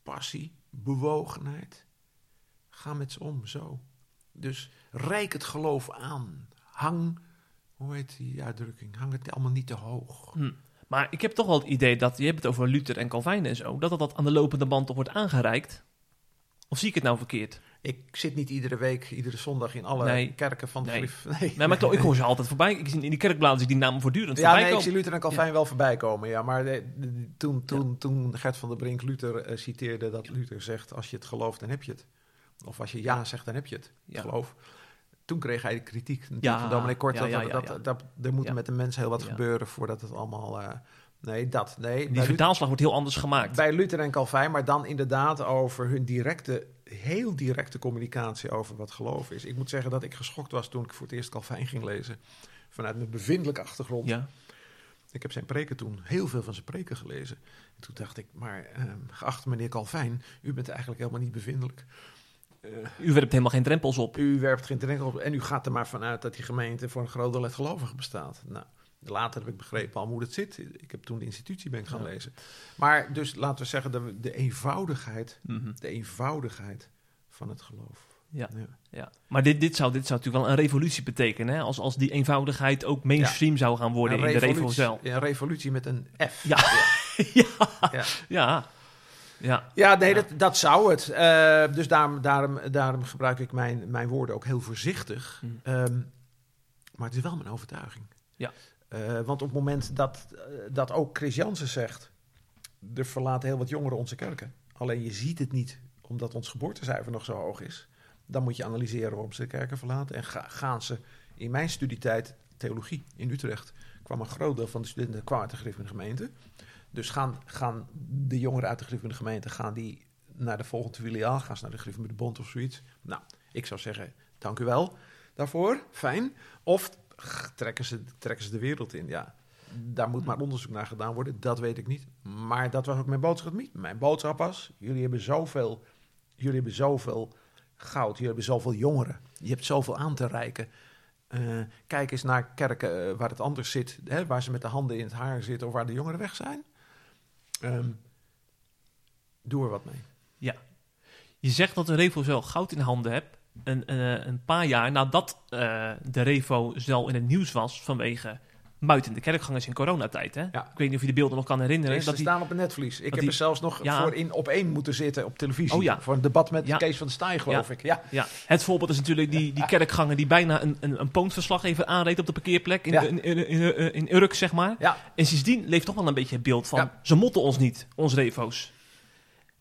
passie, bewogenheid. Ga met ze om, zo. Dus rijk het geloof aan. Hang, hoe heet die uitdrukking? Hang het allemaal niet te hoog. Hm. Maar ik heb toch wel het idee dat, je hebt het over Luther en Calvijn en zo, dat dat, dat aan de lopende band toch wordt aangereikt. Of zie ik het nou verkeerd? Ik zit niet iedere week, iedere zondag in alle Nee. kerken van de Nee. Griff. Nee, Nee, maar ik, ik hoor ze altijd voorbij. Ik zie in die kerkbladen zie ik die namen voortdurend Ja, voorbij nee, ik komen. zie Luther en Calvijn wel voorbij komen. Ja, maar de- de- de- toen, toen, toen Gert van der Brink Luther eh, citeerde dat Luther zegt: Als je het gelooft, dan heb je het. Of als je ja zegt, dan heb je het. Ja. Geloof. Toen kreeg hij de kritiek natuurlijk Ja, van dominee Kort. dat, er moet met de mens heel wat gebeuren voordat het allemaal. eh, nee, dat. Nee, Die vertaalslag wordt heel anders gemaakt. bij Luther en Calvijn, maar dan inderdaad over hun directe, heel directe communicatie over wat geloof is. Ik moet zeggen dat ik geschokt was toen ik voor het eerst Calvijn ging lezen. Vanuit mijn bevindelijke achtergrond. Ja. Ik heb zijn preken toen, heel veel van zijn preken gelezen. En toen dacht ik, maar ehm, geachte meneer Calvijn, u bent eigenlijk helemaal niet bevindelijk. Eh, U werpt helemaal geen drempels op. u werpt geen drempel op en u gaat er maar vanuit dat die gemeente voor een groot deel uit gelovigen bestaat. Nou, later heb ik begrepen al hoe het zit. Ik heb toen de institutie ben gaan Ja. lezen. Maar dus laten we zeggen, de, de eenvoudigheid, Mhm. de eenvoudigheid van het geloof. Ja. Ja. Ja. Maar dit, dit, zou, dit zou natuurlijk wel een revolutie betekenen. Hè? Als, als die eenvoudigheid ook mainstream zou gaan worden Een in de revolutie- revo-cel. Een revolutie met een F. Ja. Ja. ja. Ja. Ja. Nee, Ja. Dat, dat zou het. Eh, dus daarom, daarom, daarom gebruik ik mijn, mijn woorden ook heel voorzichtig. Mm. Ehm, maar het is wel mijn overtuiging. Ja. Eh, want op het moment dat, eh, dat ook Chris Jansen zegt... er verlaten heel wat jongeren onze kerken. Alleen je ziet het niet, omdat ons geboortecijfer nog zo hoog is. Dan moet je analyseren waarom ze de kerken verlaten. En ga- gaan ze in mijn studietijd theologie in Utrecht... kwam een groot deel van de studenten kwam uit de Griffin gemeente... Dus gaan, gaan de jongeren uit de Griffin gemeente gaan die naar de volgende filiaal, gaan ze naar de Griffin de Bond of zoiets. Nou, ik zou zeggen, dank u wel daarvoor, fijn. Of trekken ze, trekken ze de wereld in, ja. Daar moet maar onderzoek naar gedaan worden, dat weet ik niet. Maar dat was ook mijn boodschap niet. Mijn boodschap was, jullie hebben zoveel, jullie hebben zoveel goud, jullie hebben zoveel jongeren. Je hebt zoveel aan te reiken. Eh, kijk eens naar kerken eh, waar het anders zit, hè, waar ze met de handen in het haar zitten of waar de jongeren weg zijn. Ehm, doe er wat mee. Je zegt dat de Revo zelf goud in handen hebt. Een, een, een paar jaar nadat eh, de Revo zelf in het nieuws was vanwege Muit in de kerkgangers in coronatijd. Hè? Ja. Ik weet niet of je de beelden nog kan herinneren. Ze dat die, staan op een netvlies. Ik heb die- er zelfs nog Ja. voor in op één moeten zitten op televisie. Oh ja. Voor een debat met. Kees van der Staaij, geloof ik. Ja. ja, het voorbeeld is natuurlijk die, die kerkganger die bijna een, een, een poonsverslag even aanreed op de parkeerplek in, in, in, in, Urk, zeg maar. Ja. En sindsdien leeft toch wel een beetje het beeld van, ze motten ons niet, ons refo's.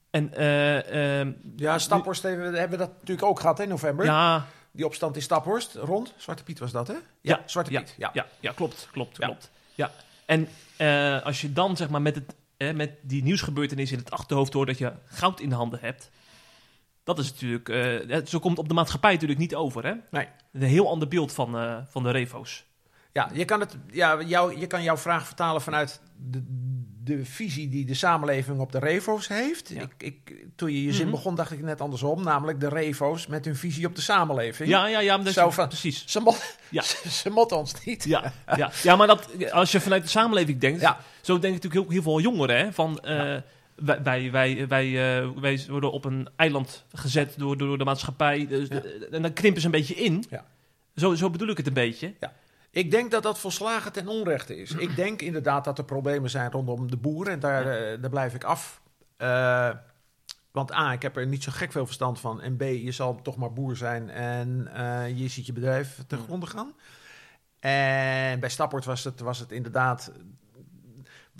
En eh, ehm, ja, Staphorst hebben, we- hebben we dat natuurlijk ook gehad in november. ja, Die opstand in Staphorst, rond. Zwarte Piet was dat, hè? Ja, Zwarte Piet. Ja. Ja, ja klopt, klopt, klopt. Ja. En eh, als je dan zeg maar met, het, eh, met die nieuwsgebeurtenis in het achterhoofd hoort dat je goud in de handen hebt, dat is natuurlijk, eh, zo komt op de maatschappij natuurlijk niet over, hè? Nee. Een heel ander beeld van, eh, van de refo's. Ja, je kan, het, ja jou, je kan jouw vraag vertalen vanuit de, de visie die de samenleving op de revo's heeft. Ja. Ik, ik, toen je je zin Mhm. begon, dacht ik net andersom. Namelijk de revo's met hun visie op de samenleving. Ja, ja, ja, Zo van- precies. Ze, mo Ja. ze, ze motten ons niet. Ja, ja. ja, maar dat, als je vanuit de samenleving denkt, Ja. zo denken natuurlijk heel, heel veel jongeren, hè? Van, eh, wij, wij, wij, wij, eh, wij worden op een eiland gezet door, door de maatschappij, dus, Ja. en dan krimpen ze een beetje in. Ja. Zo, zo bedoel ik het een beetje. Ik denk dat dat volslagen ten onrechte is. Ik denk inderdaad dat er problemen zijn rondom de boeren. En daar, eh, daar blijf ik af. Eh, want A, ik heb er niet zo gek veel verstand van. En B, je zal toch maar boer zijn en eh, je ziet je bedrijf ten gronde gaan. En bij Stapport was het, was het inderdaad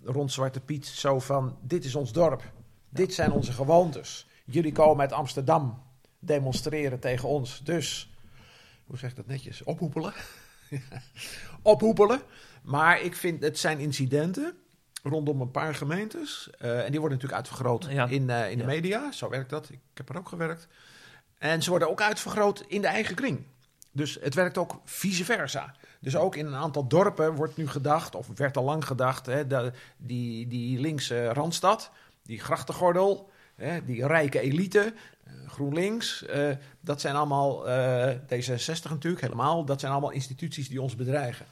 rond Zwarte Piet zo van... Dit is ons dorp. Dit zijn onze gewoontes. Jullie komen uit Amsterdam demonstreren tegen ons. Dus, hoe zeg ik dat netjes? Ophoepelen. Ophoepelen. Maar ik vind, het zijn incidenten rondom een paar gemeentes. eh, en die worden natuurlijk uitvergroot Ja. in, eh, in de Ja. media. Zo werkt dat. Ik heb er ook gewerkt. En ze worden ook uitvergroot in de eigen kring. Dus het werkt ook vice versa. Dus ook in een aantal dorpen wordt nu gedacht, of werd al lang gedacht, hè, de, die, die linkse randstad, die grachtengordel, hè, die rijke elite, eh, GroenLinks, eh, dat zijn allemaal, eh, D66 natuurlijk helemaal, dat zijn allemaal instituties die ons bedreigen.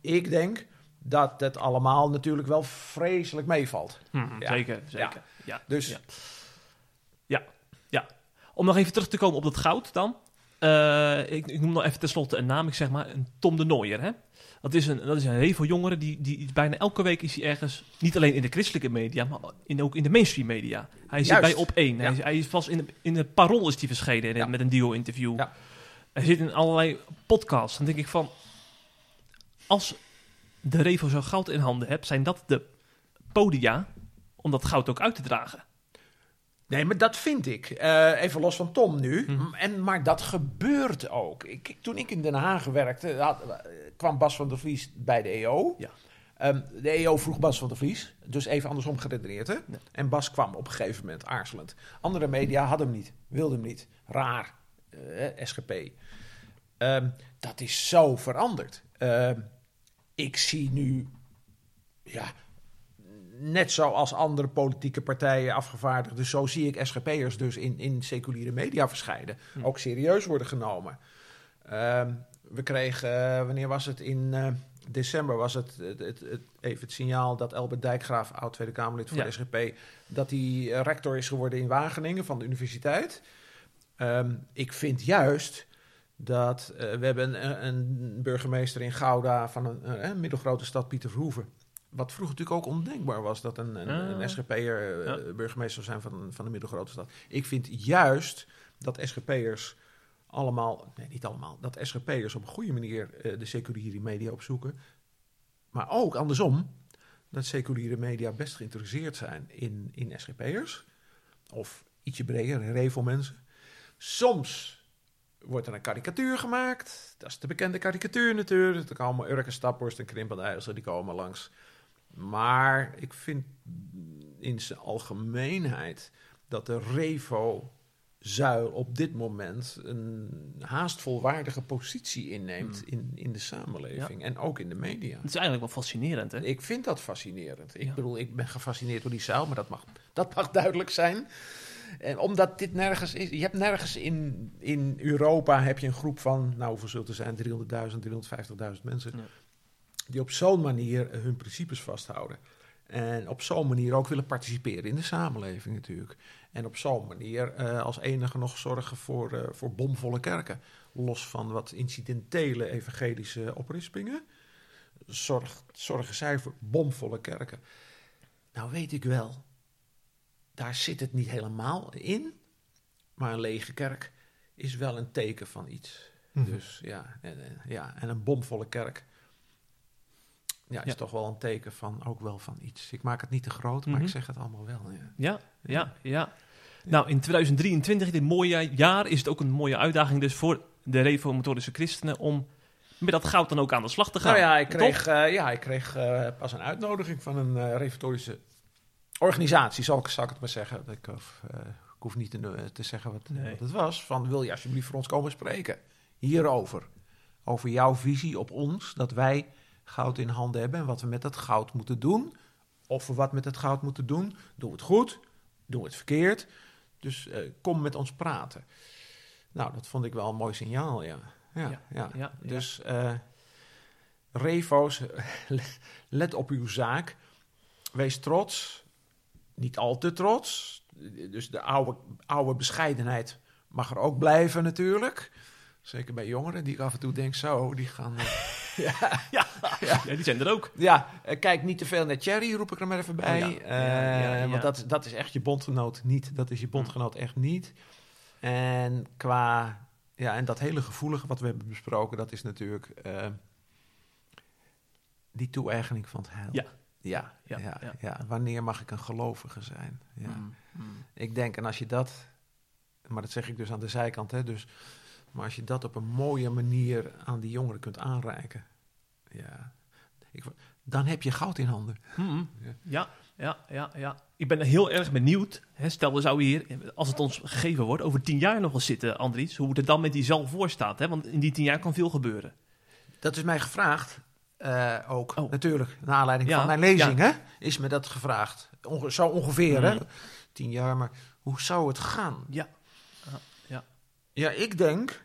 Ik denk dat het allemaal natuurlijk wel vreselijk meevalt. Hm, Ja. Zeker, zeker. Ja. Dus Ja. Ja, ja. Om nog even terug te komen op dat goud dan. Ik, ik noem nog even tenslotte een naam, ik zeg maar een Tom de Nooier. Hè? Dat is een, dat is een revo jongere, die, die bijna elke week is hij ergens, niet alleen in de christelijke media, maar in, ook in de mainstream media. Hij zit bij op één. Hij, Ja. hij is vast in, de- in het Parool is hij verschenen Ja. met een duo-interview. Ja. Hij zit in allerlei podcasts. Dan denk ik van, als de revo zo goud in handen hebt, zijn dat de podia om dat goud ook uit te dragen. Nee, maar dat vind ik. Eh, even los van Tom nu. Mhm. En, maar dat gebeurt ook. Ik, toen ik in Den Haag werkte, had- kwam Bas van der Vlies bij de EO. Ja. Ehm, de EO vroeg Bas van der Vlies. Dus even andersom geredeneerd. Hè? Ja. En Bas kwam op een gegeven moment aarzelend. Andere media hadden hem niet, wilden hem niet. Raar. Eh, SGP. Ehm, dat is zo veranderd. Ehm, ik zie nu... Ja, net zoals andere politieke partijen, afgevaardigden, zo zie ik SGP'ers dus in, in seculiere media verschijnen. Hm. Ook serieus worden genomen. We kregen, eh, wanneer was het? In eh, december was het, het, het, het- even het signaal dat Albert Dijkgraaf, oud Tweede Kamerlid voor Ja. de SGP, dat hij eh, rector is geworden in Wageningen van de universiteit. Ehm, ik vind juist dat we hebben een, een burgemeester in Gouda van een, middelgrote stad, Pieter Verhoeven. Wat vroeger natuurlijk ook ondenkbaar was dat een, een, Ah. een SGP'er eh, Ja. burgemeester zou zijn van, van een middelgrote stad. Ik vind juist dat SGP'ers allemaal, nee niet allemaal, dat SGP'ers op een goede manier eh, de seculiere media opzoeken. Maar ook andersom, dat seculiere media best geïnteresseerd zijn in, in SGP'ers. Of ietsje breder, revo mensen. Soms wordt er een karikatuur gemaakt. Dat is de bekende karikatuur natuurlijk. Er komen Urke Staphorst en Krimpel die komen langs. Maar ik vind in zijn algemeenheid dat de Revo-zuil op dit moment een haast volwaardige positie inneemt in, in de samenleving en ook in de media. Het is eigenlijk wel fascinerend, hè? Ik vind dat fascinerend. Ik Ja. bedoel, ik ben gefascineerd door die zuil, maar dat mag, dat mag duidelijk zijn. En omdat dit nergens is. Je hebt nergens in, in Europa heb je een groep van, nou hoeveel zult er zijn? 300.000, 350.000 mensen. Ja. Die op zo'n manier hun principes vasthouden. En op zo'n manier ook willen participeren in de samenleving natuurlijk. En op zo'n manier eh, als enige nog zorgen voor, eh, voor bomvolle kerken. Los van wat incidentele evangelische oprispingen zorg, zorgen zij voor bomvolle kerken. Nou weet ik wel, daar zit het niet helemaal in. Maar een lege kerk is wel een teken van iets. Mhm. Dus ja en- ja, en een bomvolle kerk ja, is Ja. toch wel een teken van ook wel van iets. Ik maak het niet te groot, maar Mhm. ik zeg het allemaal wel. Ja. Ja, ja, ja. Nou, in 2023, dit mooie jaar, is het ook een mooie uitdaging dus voor de reformatorische christenen om met dat goud dan ook aan de slag te gaan. Nou ja, ik kreeg, eh, ja, ik kreeg eh, pas een uitnodiging van een eh reformatorische organisatie, zal ik, zal ik het maar zeggen. Ik, hoef, ik hoef niet te, te zeggen wat, Nee. wat het was. Van, wil je alsjeblieft voor ons komen spreken? Hierover. Over jouw visie op ons, dat wij goud in handen hebben en wat we met dat goud moeten doen. Of we wat met het goud moeten doen. Doen we het goed? Doen we het verkeerd? Dus eh, kom met ons praten. Nou, dat vond ik wel een mooi signaal, ja. Ja, Ja, ja. ja, Dus eh, refo's, let op uw zaak. Wees trots. Niet al te trots. Dus de oude, oude bescheidenheid mag er ook blijven natuurlijk. Zeker bij jongeren die ik af en toe denk, zo, die gaan... ja, Ja, ja, die zijn er ook. ja, eh, kijk niet te veel naar Cherry, roep ik er maar even bij. Oh ja. Eh. Want dat, dat is echt je bondgenoot niet. Dat is je bondgenoot echt niet. En qua... Ja, en dat hele gevoelige wat we hebben besproken, dat is natuurlijk... eh, die toe-eigening van het heil. Ja. Ja, Ja, ja, ja, ja. Wanneer mag ik een gelovige zijn? Ja. Mm, mm. Ik denk, en als je dat... Maar dat zeg ik dus aan de zijkant, hè. Dus, maar als je dat op een mooie manier aan die jongeren kunt aanreiken... Ja, ik, dan heb je goud in handen. Mm. Ja. Ja, ja, ja, ja. Ik ben heel erg benieuwd. Hè, stel, we zouden hier, als het ons gegeven wordt, over tien jaar nog wel zitten, Andries. Hoe het dan met die zal voor staat. Hè? Want in die tien jaar kan veel gebeuren. Dat is mij gevraagd. eh, ook Oh. natuurlijk, naar aanleiding Ja, van mijn lezing, hè, is me dat gevraagd. Onge- zo ongeveer, hè? Mhm. Tien jaar, maar hoe zou het gaan? Ja. Ja, ja. Ja, ik denk.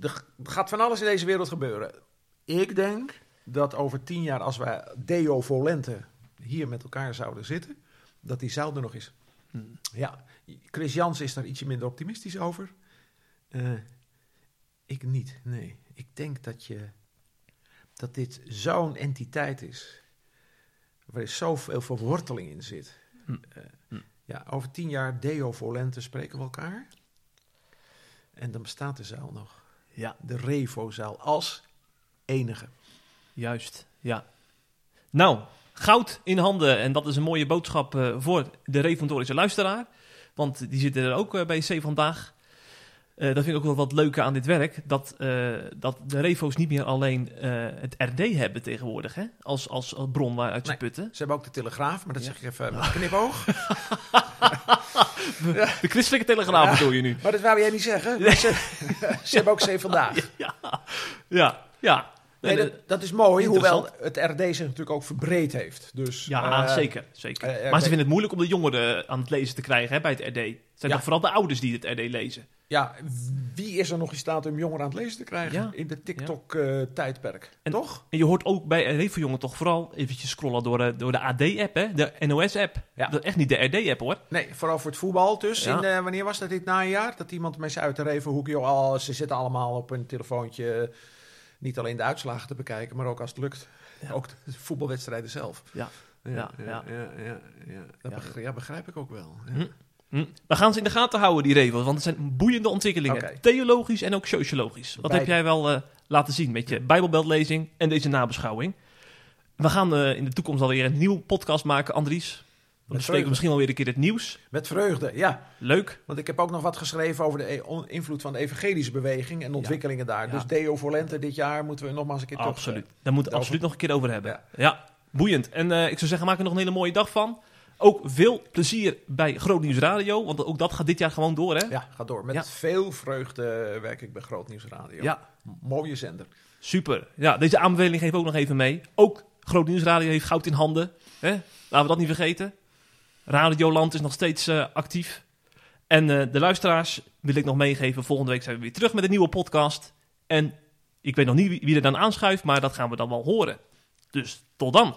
Er gaat van alles in deze wereld gebeuren. Ik denk dat over tien jaar, als wij Deo Volente hier met elkaar zouden zitten, dat die zaal er nog is. Hmm. Ja, Chris Jans is daar ietsje minder optimistisch over. Eh, ik niet, nee. Ik denk dat, je, dat dit zo'n entiteit is, waar zoveel verworteling in zit. Hm. Eh, ja, over tien jaar Deo Volente spreken we elkaar. En dan bestaat de zaal nog. Ja, De Revo-zaal als enige. juist. Ja. Nou, goud in handen. En dat is een mooie boodschap eh, voor de reformatorische luisteraar. Want die zitten er ook eh, bij C vandaag. Eh, dat vind ik ook wel wat leuke aan dit werk. Dat, dat de refo's niet meer alleen het RD hebben tegenwoordig. Hè? Als, als, bron waaruit ze Nee. putten. Ze hebben ook de Telegraaf, maar dat Ja. zeg ik even met knipoog. De christelijke telegraaf Ja. bedoel je nu? Maar dat wou jij niet zeggen. Ze, ze hebben ook C vandaag. Ja, ja. ja. Nee, En, dat, dat is mooi, hoewel het RD zich natuurlijk ook verbreed heeft. Dus, ja, eh, zeker. zeker. eh, eh, maar ze vinden het moeilijk om de jongeren aan het lezen te krijgen hè, bij het RD. Het zijn Ja. toch vooral de ouders die het RD lezen. Ja, wie is er nog in staat om jongeren aan het lezen te krijgen Ja. in de TikTok-tijdperk? Toch? En je hoort ook bij RD-jongen toch vooral eventjes scrollen door, de- door de AD-app, hè? de NOS-app. Ja. Dat is echt niet de RD-app hoor. Nee, vooral voor het voetbal dus. In, eh, wanneer was dat dit najaar? Dat iemand mensen uit de Revenhoek, joh, al, ze zitten allemaal op hun telefoontje eh, niet alleen de uitslagen te bekijken, maar ook als het lukt, ook de voetbalwedstrijden zelf. Ja. ja, Ja, ja, ja. ja, ja, ja. Dat begrijp, begrijp ik ook wel. Ja. Hm. Hm. We gaan ze in de gaten houden, die regels, want het zijn boeiende ontwikkelingen. Theologisch en ook sociologisch. Wat heb jij wel eh, laten zien met je Bijbelbeltlezing en deze nabeschouwing? We gaan eh, in de toekomst alweer een nieuwe podcast maken, Andries. We bespreken vreugde. misschien alweer een keer het nieuws. Met vreugde, ja. Leuk. Want ik heb ook nog wat geschreven over de e- invloed van de evangelische beweging en de ontwikkelingen daar. Ja. Dus Deo Volente dit jaar moeten we nogmaals een keer. Absoluut. Daar moeten we absoluut nog een keer over hebben. Ja. Ja, boeiend. En eh, ik zou zeggen, maak er nog een hele mooie dag van. Ook veel plezier bij Groot Nieuws Radio, want ook dat gaat dit jaar gewoon door, hè? Ja, ga door. Met Ja. veel vreugde werk ik bij Groot Nieuws Radio. Ja. Mooie zender. Super. Ja, deze aanbeveling geef ik ook nog even mee. Ook Groot Nieuws Radio heeft goud in handen. Hè? Laten we dat niet vergeten. Radioland is nog steeds eh, actief. En eh, de luisteraars wil ik nog meegeven. Volgende week zijn we weer terug met een nieuwe podcast. En ik weet nog niet wie, wie er dan aanschuift, maar dat gaan we dan wel horen. Dus tot dan.